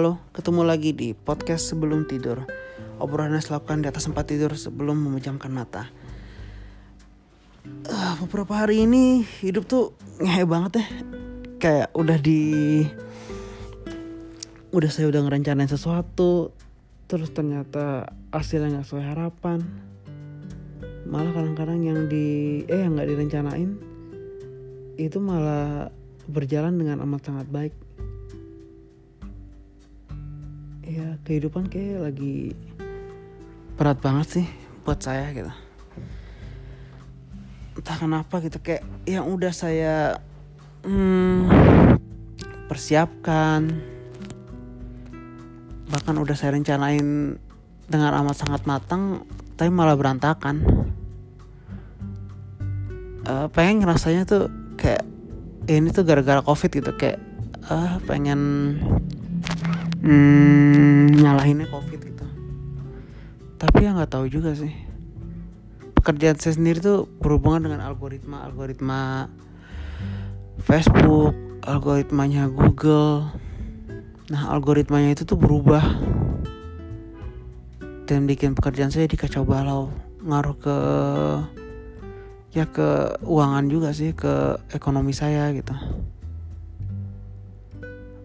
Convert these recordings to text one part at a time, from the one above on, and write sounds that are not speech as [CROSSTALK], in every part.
halo, ketemu lagi di podcast sebelum tidur. Obrolan yang dilakukan di atas tempat tidur sebelum memejamkan mata. Uh, beberapa hari ini hidup tuh ngehe banget ya. Kayak udah di udah saya udah ngerencanain sesuatu, terus ternyata hasilnya nggak sesuai harapan. Malah kadang-kadang yang di eh yang nggak direncanain itu malah berjalan dengan amat sangat baik ya kehidupan kayak lagi berat banget sih buat saya gitu. Entah kenapa gitu kayak yang udah saya hmm, persiapkan bahkan udah saya rencanain dengan amat sangat matang tapi malah berantakan. Uh, pengen rasanya tuh kayak ini tuh gara-gara covid gitu kayak uh, pengen hmm, nyalahinnya covid gitu. Tapi ya nggak tahu juga sih. Pekerjaan saya sendiri tuh berhubungan dengan algoritma algoritma Facebook algoritmanya Google. Nah algoritmanya itu tuh berubah. Dan bikin pekerjaan saya dikacau balau. Ngaruh ke ya ke uangan juga sih ke ekonomi saya gitu.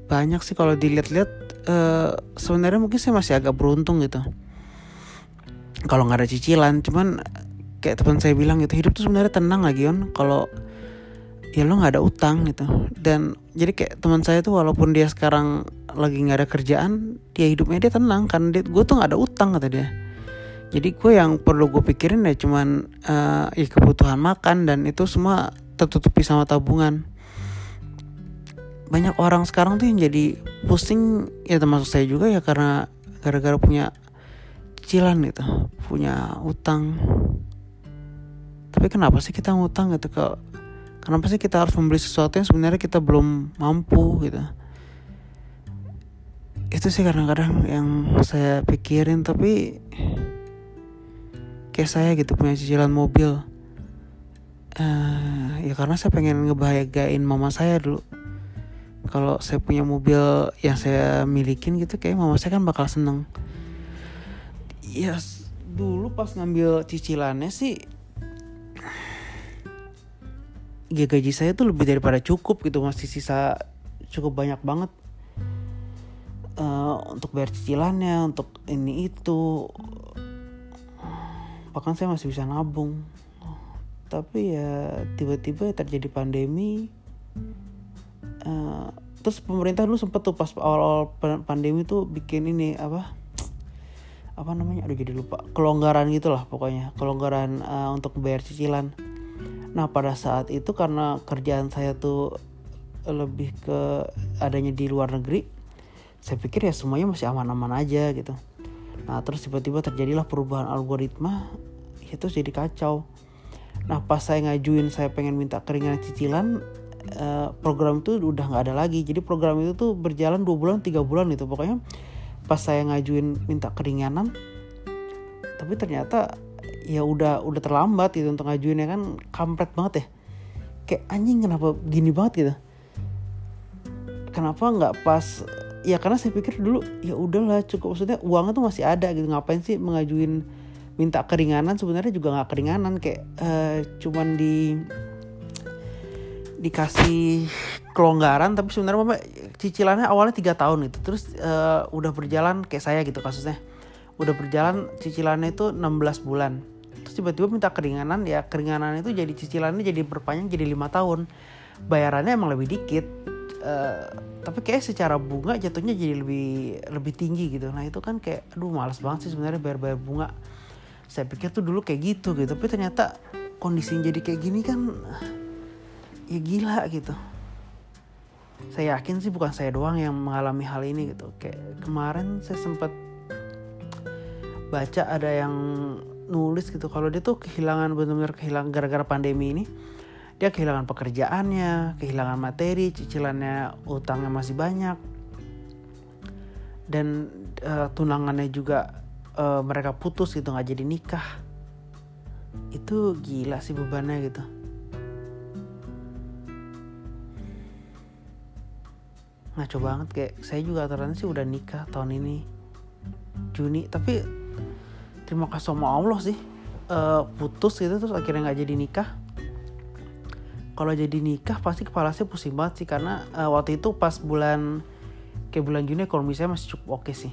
Banyak sih kalau dilihat-lihat uh, sebenarnya mungkin saya masih agak beruntung gitu. Kalau nggak ada cicilan cuman kayak teman saya bilang gitu hidup tuh sebenarnya tenang lagi on kalau ya lo nggak ada utang gitu. Dan jadi kayak teman saya tuh walaupun dia sekarang lagi nggak ada kerjaan dia hidupnya dia tenang kan dia gue tuh nggak ada utang kata dia. Jadi gue yang perlu gue pikirin ya cuman uh, ya kebutuhan makan dan itu semua tertutupi sama tabungan banyak orang sekarang tuh yang jadi pusing ya termasuk saya juga ya karena gara-gara punya cicilan gitu punya utang. Tapi kenapa sih kita ngutang gitu? Ke kenapa sih kita harus membeli sesuatu yang sebenarnya kita belum mampu gitu? Itu sih kadang-kadang yang saya pikirin tapi kayak saya gitu punya cicilan mobil. Uh, ya karena saya pengen ngebahagiain mama saya dulu kalau saya punya mobil yang saya milikin gitu kayak mama saya kan bakal seneng. Ya dulu pas ngambil cicilannya sih [SIGHS] ya gaji saya tuh lebih daripada cukup gitu masih sisa cukup banyak banget. Uh, untuk bayar cicilannya untuk ini itu bahkan saya masih bisa nabung. Tapi ya tiba-tiba terjadi pandemi uh, terus pemerintah dulu sempet tuh pas awal-awal pandemi tuh bikin ini apa [TSK] apa namanya aduh jadi lupa kelonggaran gitulah pokoknya kelonggaran uh, untuk bayar cicilan nah pada saat itu karena kerjaan saya tuh lebih ke adanya di luar negeri saya pikir ya semuanya masih aman-aman aja gitu Nah terus tiba-tiba terjadilah perubahan algoritma itu jadi kacau. Nah pas saya ngajuin saya pengen minta keringanan cicilan uh, program itu udah nggak ada lagi. Jadi program itu tuh berjalan dua bulan tiga bulan itu pokoknya pas saya ngajuin minta keringanan tapi ternyata ya udah udah terlambat gitu untuk ngajuinnya kan. Kampret banget ya. Kayak anjing kenapa gini banget gitu? Kenapa nggak pas ya karena saya pikir dulu ya udahlah cukup. Maksudnya uangnya tuh masih ada gitu. Ngapain sih mengajuin minta keringanan? Sebenarnya juga nggak keringanan. Kayak uh, cuman di dikasih kelonggaran tapi sebenarnya mama cicilannya awalnya tiga tahun itu terus uh, udah berjalan kayak saya gitu kasusnya. Udah berjalan cicilannya itu 16 bulan. Terus tiba-tiba minta keringanan ya keringanan itu jadi cicilannya jadi berpanjang jadi lima tahun. Bayarannya emang lebih dikit uh, tapi kayak secara bunga jatuhnya jadi lebih lebih tinggi gitu. Nah itu kan kayak aduh malas banget sih sebenarnya bayar bayar bunga. Saya pikir tuh dulu kayak gitu gitu tapi ternyata kondisinya jadi kayak gini kan ya gila gitu saya yakin sih bukan saya doang yang mengalami hal ini gitu kayak kemarin saya sempat baca ada yang nulis gitu kalau dia tuh kehilangan benar-benar kehilangan gara-gara pandemi ini dia kehilangan pekerjaannya, kehilangan materi, cicilannya utangnya masih banyak, dan uh, tunangannya juga uh, mereka putus gitu nggak jadi nikah. Itu gila sih bebannya gitu. Ngaco banget kayak saya juga aturannya sih udah nikah tahun ini Juni. Tapi terima kasih sama Allah sih. Uh, putus gitu terus akhirnya nggak jadi nikah. Kalau jadi nikah pasti kepala saya pusing banget sih karena uh, waktu itu pas bulan kayak bulan Juni ekonomi saya masih cukup oke sih.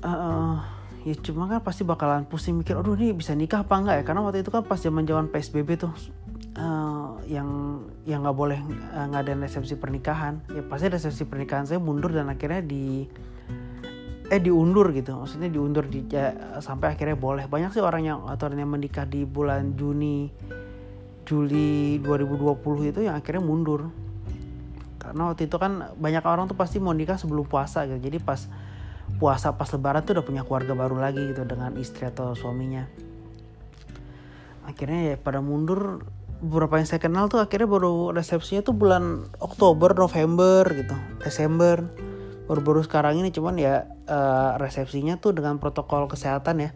Uh, ya cuma kan pasti bakalan pusing mikir aduh ini bisa nikah apa enggak ya? Karena waktu itu kan pas zaman zaman PSBB tuh uh, yang yang nggak boleh uh, ada resepsi pernikahan. Ya pasti resepsi pernikahan saya mundur dan akhirnya di eh diundur gitu. Maksudnya diundur di, ya, sampai akhirnya boleh. Banyak sih orang yang yang menikah di bulan Juni Juli 2020 itu yang akhirnya mundur. Karena waktu itu kan banyak orang tuh pasti mau nikah sebelum puasa gitu. Jadi pas puasa pas lebaran tuh udah punya keluarga baru lagi gitu dengan istri atau suaminya. Akhirnya ya pada mundur beberapa yang saya kenal tuh akhirnya baru resepsinya tuh bulan Oktober November gitu Desember. Baru-baru sekarang ini cuman ya uh, resepsinya tuh dengan protokol kesehatan ya.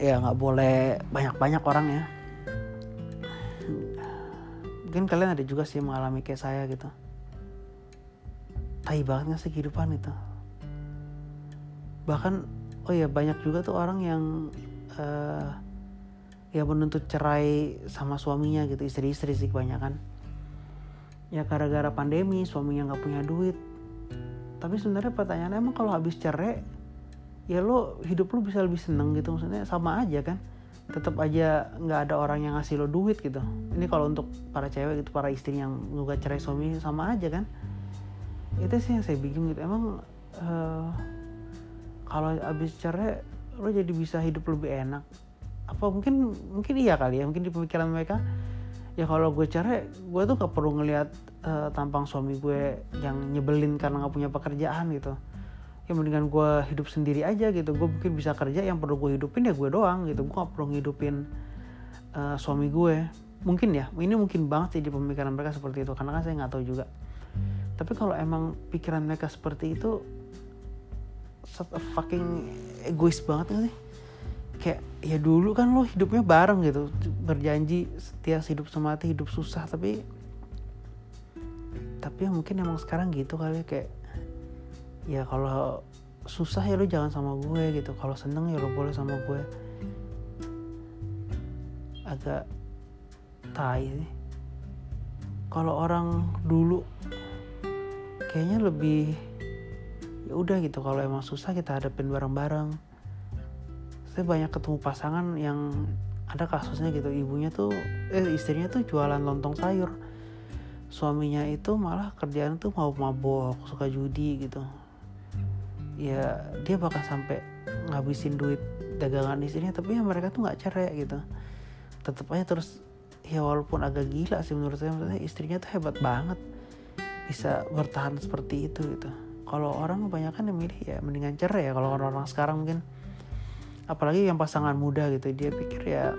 Ya nggak boleh banyak-banyak orang ya. Mungkin kalian ada juga sih mengalami kayak saya gitu. Tai banget gak sih kehidupan itu? Bahkan oh ya banyak juga tuh orang yang uh, ya menuntut cerai sama suaminya gitu istri-istri sih kebanyakan. Ya gara-gara pandemi suaminya nggak punya duit. Tapi sebenarnya pertanyaannya emang kalau habis cerai ya lo hidup lo bisa lebih seneng gitu? Maksudnya sama aja kan? Tetap aja nggak ada orang yang ngasih lo duit gitu. Ini kalau untuk para cewek gitu para istri yang juga cerai suami sama aja kan? Itu sih yang saya bingung gitu. Emang uh, kalau abis cerai lo jadi bisa hidup lebih enak apa mungkin mungkin iya kali ya mungkin di pemikiran mereka. Ya kalau gue cerai gue tuh gak perlu ngelihat uh, tampang suami gue yang nyebelin karena nggak punya pekerjaan gitu. Ya mendingan gue hidup sendiri aja gitu. Gue mungkin bisa kerja yang perlu gue hidupin ya gue doang gitu. Gue gak perlu ngidupin uh, suami gue. Mungkin ya ini mungkin banget sih di pemikiran mereka seperti itu karena kan saya nggak tahu juga. Tapi kalau emang pikiran mereka seperti itu fucking egois banget gak sih kayak ya dulu kan lo hidupnya bareng gitu. Berjanji setia hidup semati hidup susah tapi tapi ya mungkin emang sekarang gitu kali ya, kayak ya kalau susah ya lu jangan sama gue gitu. Kalau seneng ya lu boleh sama gue. Agak tai sih. Kalau orang dulu kayaknya lebih ya udah gitu. Kalau emang susah kita hadapin bareng-bareng saya banyak ketemu pasangan yang ada kasusnya gitu. Ibunya tuh eh istrinya tuh jualan lontong sayur. Suaminya itu malah kerjaan tuh mau mabok suka judi gitu. Ya dia bakal sampai ngabisin duit dagangan istrinya tapi ya mereka tuh nggak cerai gitu. Tetap aja terus ya walaupun agak gila sih menurut saya maksudnya istrinya tuh hebat banget bisa bertahan seperti itu gitu. Kalau orang kebanyakan yang milih ya mendingan cerai ya kalau orang-orang sekarang mungkin apalagi yang pasangan muda gitu dia pikir ya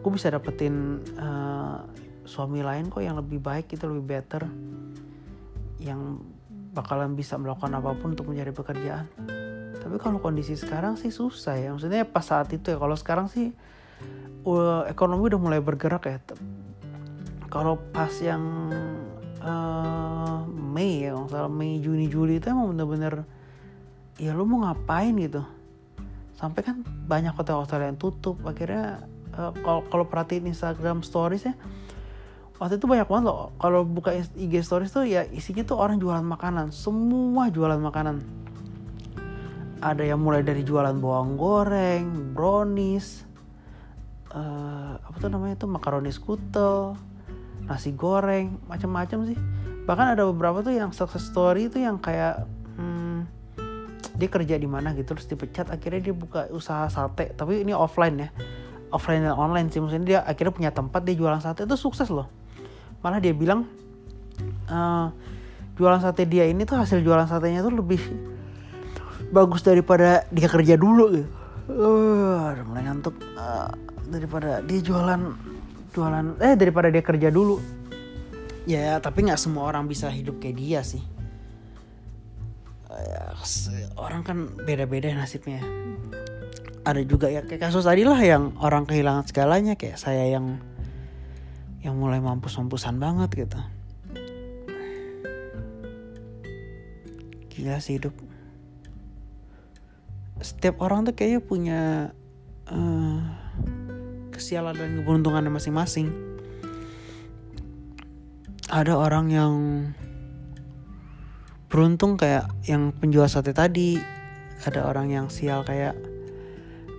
gue bisa dapetin uh, suami lain kok yang lebih baik gitu lebih better yang bakalan bisa melakukan apa pun untuk mencari pekerjaan. Tapi kalau kondisi sekarang sih susah ya. Maksudnya pas saat itu ya kalau sekarang sih uh, ekonomi udah mulai bergerak ya. Kalau pas yang uh, Mei ya kalau Mei Juni Juli itu emang bener-bener ya lu mau ngapain gitu sampai kan banyak hotel-hotel yang tutup. Akhirnya uh, kalau kalau perhatiin Instagram stories ya waktu itu banyak banget loh. Kalau buka IG stories tuh ya isinya tuh orang jualan makanan. Semua jualan makanan. Ada yang mulai dari jualan bawang goreng brownies uh, apa tuh namanya tuh makaroni skutel nasi goreng macam-macam sih. Bahkan ada beberapa tuh yang success story itu yang kayak dia kerja di mana gitu terus dipecat akhirnya dia buka usaha sate tapi ini offline ya offline dan online sih maksudnya dia akhirnya punya tempat dia jualan sate itu sukses loh malah dia bilang uh, jualan sate dia ini tuh hasil jualan satenya tuh lebih bagus daripada dia kerja dulu gitu. Uh, mulai ngantuk uh, daripada dia jualan jualan eh daripada dia kerja dulu. Ya, tapi nggak semua orang bisa hidup kayak dia sih. Uh, orang kan beda-beda nasibnya. Ada juga ya kayak kasus tadi lah yang orang kehilangan segalanya kayak saya yang yang mulai mampus-mampusan banget gitu. Gila sih hidup. Setiap orang tuh kayaknya punya uh, kesialan dan keberuntungannya masing-masing. Ada orang yang beruntung kayak yang penjual sate tadi. Ada orang yang sial kayak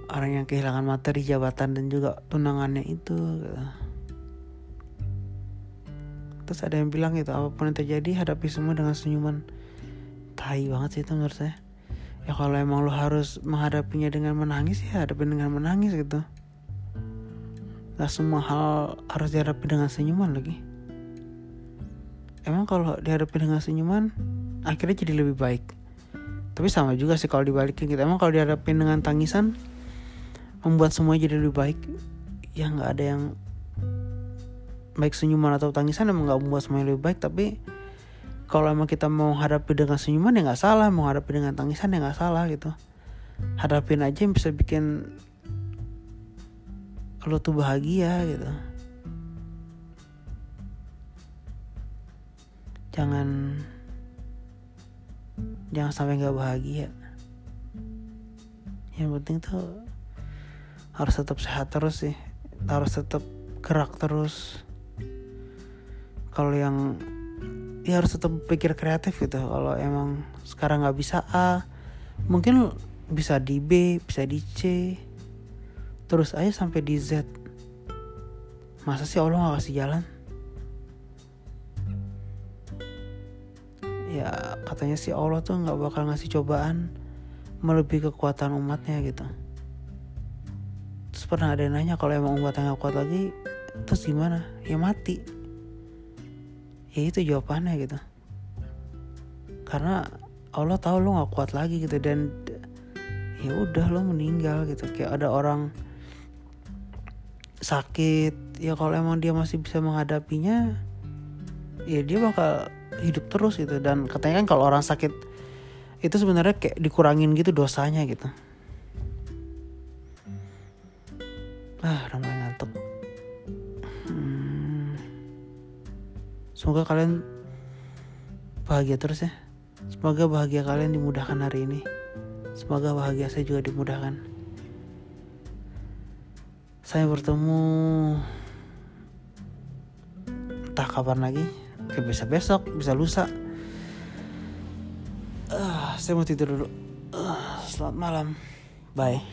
orang yang kehilangan materi jabatan dan juga tunangannya itu gitu. terus ada yang bilang gitu apa pun yang terjadi hadapi semua dengan senyuman. Tai banget sih itu menurut saya. Ya kalau emang lo harus menghadapinya dengan menangis ya hadapi dengan menangis gitu. Gak semua hal harus dihadapi dengan senyuman lagi. Emang kalau dihadapi dengan senyuman akhirnya jadi lebih baik. Tapi sama juga sih kalau dibalikin gitu. Emang kalau dihadapi dengan tangisan membuat semuanya jadi lebih baik ya nggak ada yang baik senyuman atau tangisan emang nggak membuat semuanya lebih baik. Tapi kalau emang kita mau hadapi dengan senyuman ya nggak salah. Mau hadapi dengan tangisan ya nggak salah gitu. Hadapin aja yang bisa bikin lo tuh bahagia gitu. Jangan jangan sampai nggak bahagia. Yang penting tuh harus tetap sehat terus sih. Harus tetap gerak terus. Kalau yang ya harus tetap pikir kreatif gitu. Kalau emang sekarang nggak bisa A mungkin bisa di B bisa di C. Terus aja sampai di Z. Masa sih Allah nggak kasih jalan ya katanya sih Allah tuh nggak bakal ngasih cobaan melebihi kekuatan umatnya gitu. Terus pernah ada yang nanya kalau emang umatnya nggak kuat lagi terus gimana? Ya mati. Ya itu jawabannya gitu. Karena Allah tahu lo nggak kuat lagi gitu dan ya udah lo meninggal gitu. Kayak ada orang sakit ya kalau emang dia masih bisa menghadapinya ya dia bakal hidup terus gitu. Dan katanya kan kalau orang sakit itu sebenarnya kayak dikurangin gitu dosanya gitu. Ah udah mulai ngantuk. Hmm. semoga kalian bahagia terus ya. Semoga bahagia kalian dimudahkan hari ini. Semoga bahagia saya juga dimudahkan. Saya bertemu entah kapan lagi Oke, bisa besok, bisa lusa. Uh, saya mau tidur dulu. Uh, selamat malam. Bye.